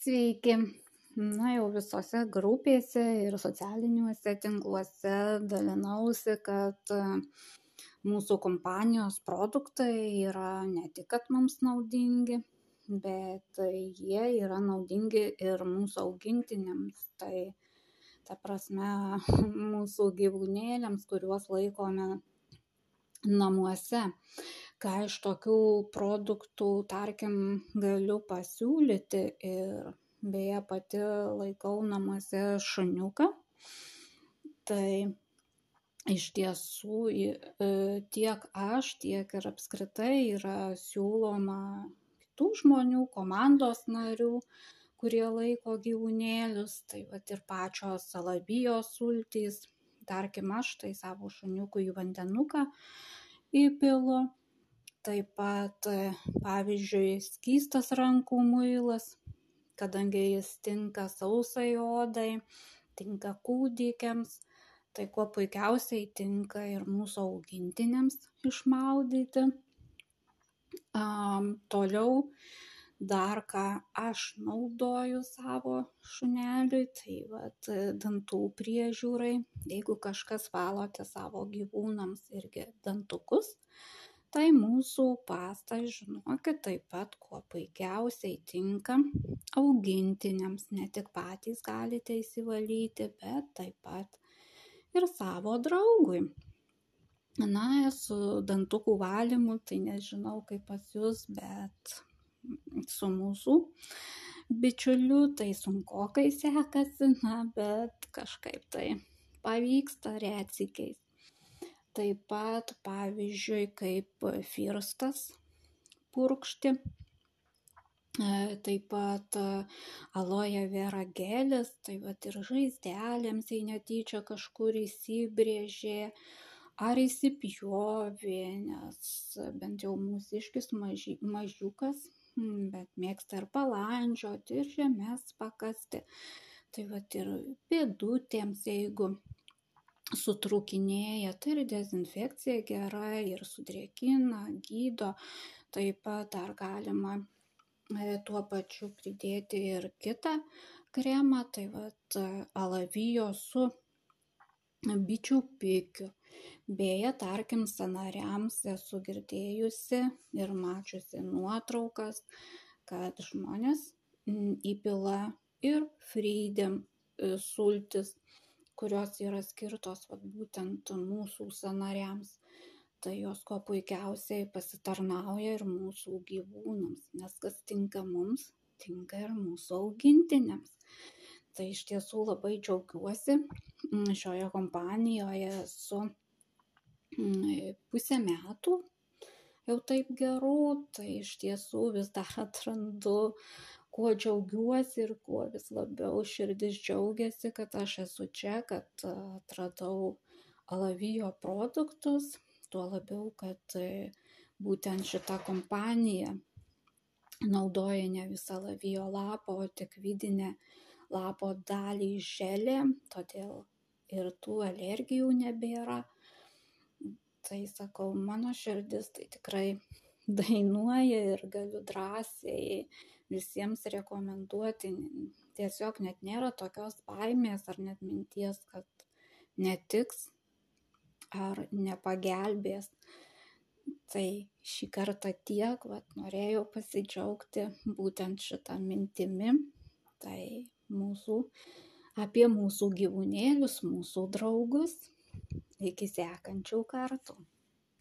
Sveiki. Na jau visose grupėse ir socialiniuose tinkluose dalinausi, kad e, mūsų kompanijos produktai yra ne tik, kad mums naudingi, bet jie yra naudingi ir mūsų augintiniams. Tai ta prasme mūsų gyvūnėliams, kuriuos laikome namuose. Ką iš tokių produktų, tarkim, galiu pasiūlyti ir beje pati laikau namuose šuniuką. Tai iš tiesų e, tiek aš, tiek ir apskritai yra siūloma kitų žmonių, komandos narių, kurie laiko gyvūnėlius, tai pat ir pačios salabijos sultys, tarkim aš tai savo šuniukui į vandenuką įpilu. Taip pat, pavyzdžiui, skystas rankų muilas, kadangi jis tinka sausai odai, tinka kūdikiams, tai kuo puikiausiai tinka ir mūsų augintiniams išmaudyti. Um, toliau dar ką aš naudoju savo šuneliui, tai vat, dantų priežiūrai, jeigu kažkas valote savo gyvūnams irgi dantukus, tai mūsų pasta žinokit taip pat kuo puikiausiai tinka augintiniams. Ne tik patys galite išsivalyti bet taip pat ir savo draugui. Na su dantukų valymu tai nežinau kaip pas jus bet su mūsų bičiuliu tai sunkokai sekasi na bet kažkaip tai pavyksta retsykiais. Taip pat pavyzdžiui kaip firstas purkšti e, taip pat e, aloje vera gelis, tai vat ir žaizdelėms, jei netyčia kažkur įsibrėžė ar įsipjovė, nes bent jau mūsiškis maži, mažiukas, bet mėgsta ir palandžioti, ir žemės pakasti. Tai vat ir pėdutėms, jeigu sutrūkinėja, tai ir dezinfekcija gera, ir sudrėkina, gydo. Taip pat dar galima tuo pačiu pridėti ir kitą kremą, tai vad alavijo su bičių pikiu. Beje, tarkim, sanariams esu girdėjusi ir mačiusi nuotraukas, kad žmonės įpila ir frydėm e, sultis kurios yra skirtos vat būtent mūsų sąnariams tai jos kuo puikiausiai pasitarnauja ir mūsų gyvūnams nes kas tinka mums tinka ir mūsų augintiniams tai iš tiesų labai džiaugiuosi mm, šioje kompanijoje esu mm, pusę metų jau taip gerų tai iš tiesų vis dar atrandu kuo džiaugiuosi ir kuo vis labiau širdis džiaugiasi, kad aš esu čia, kad atradau alavijo produktus, tuo labiau, kad e, būtent šita kompanija naudoja ne visą alavijo lapą, o tik vidinę lapo dalį želė, todėl ir tų alergijų nebėra. Tai sakau, mano širdis tai tikrai dainuoja ir galiu drąsiai visiems rekomenduoti. Tiesiog net nėra tokios baimės ar net minties, kad netiks ar nepagelbės. Tai šį kartą tiek, vat, norėjau pasidžiaugti būtent šitą mintimi. Tai mūsų, apie mūsų gyvūnėlius, mūsų draugus. Iki sekančių kartų.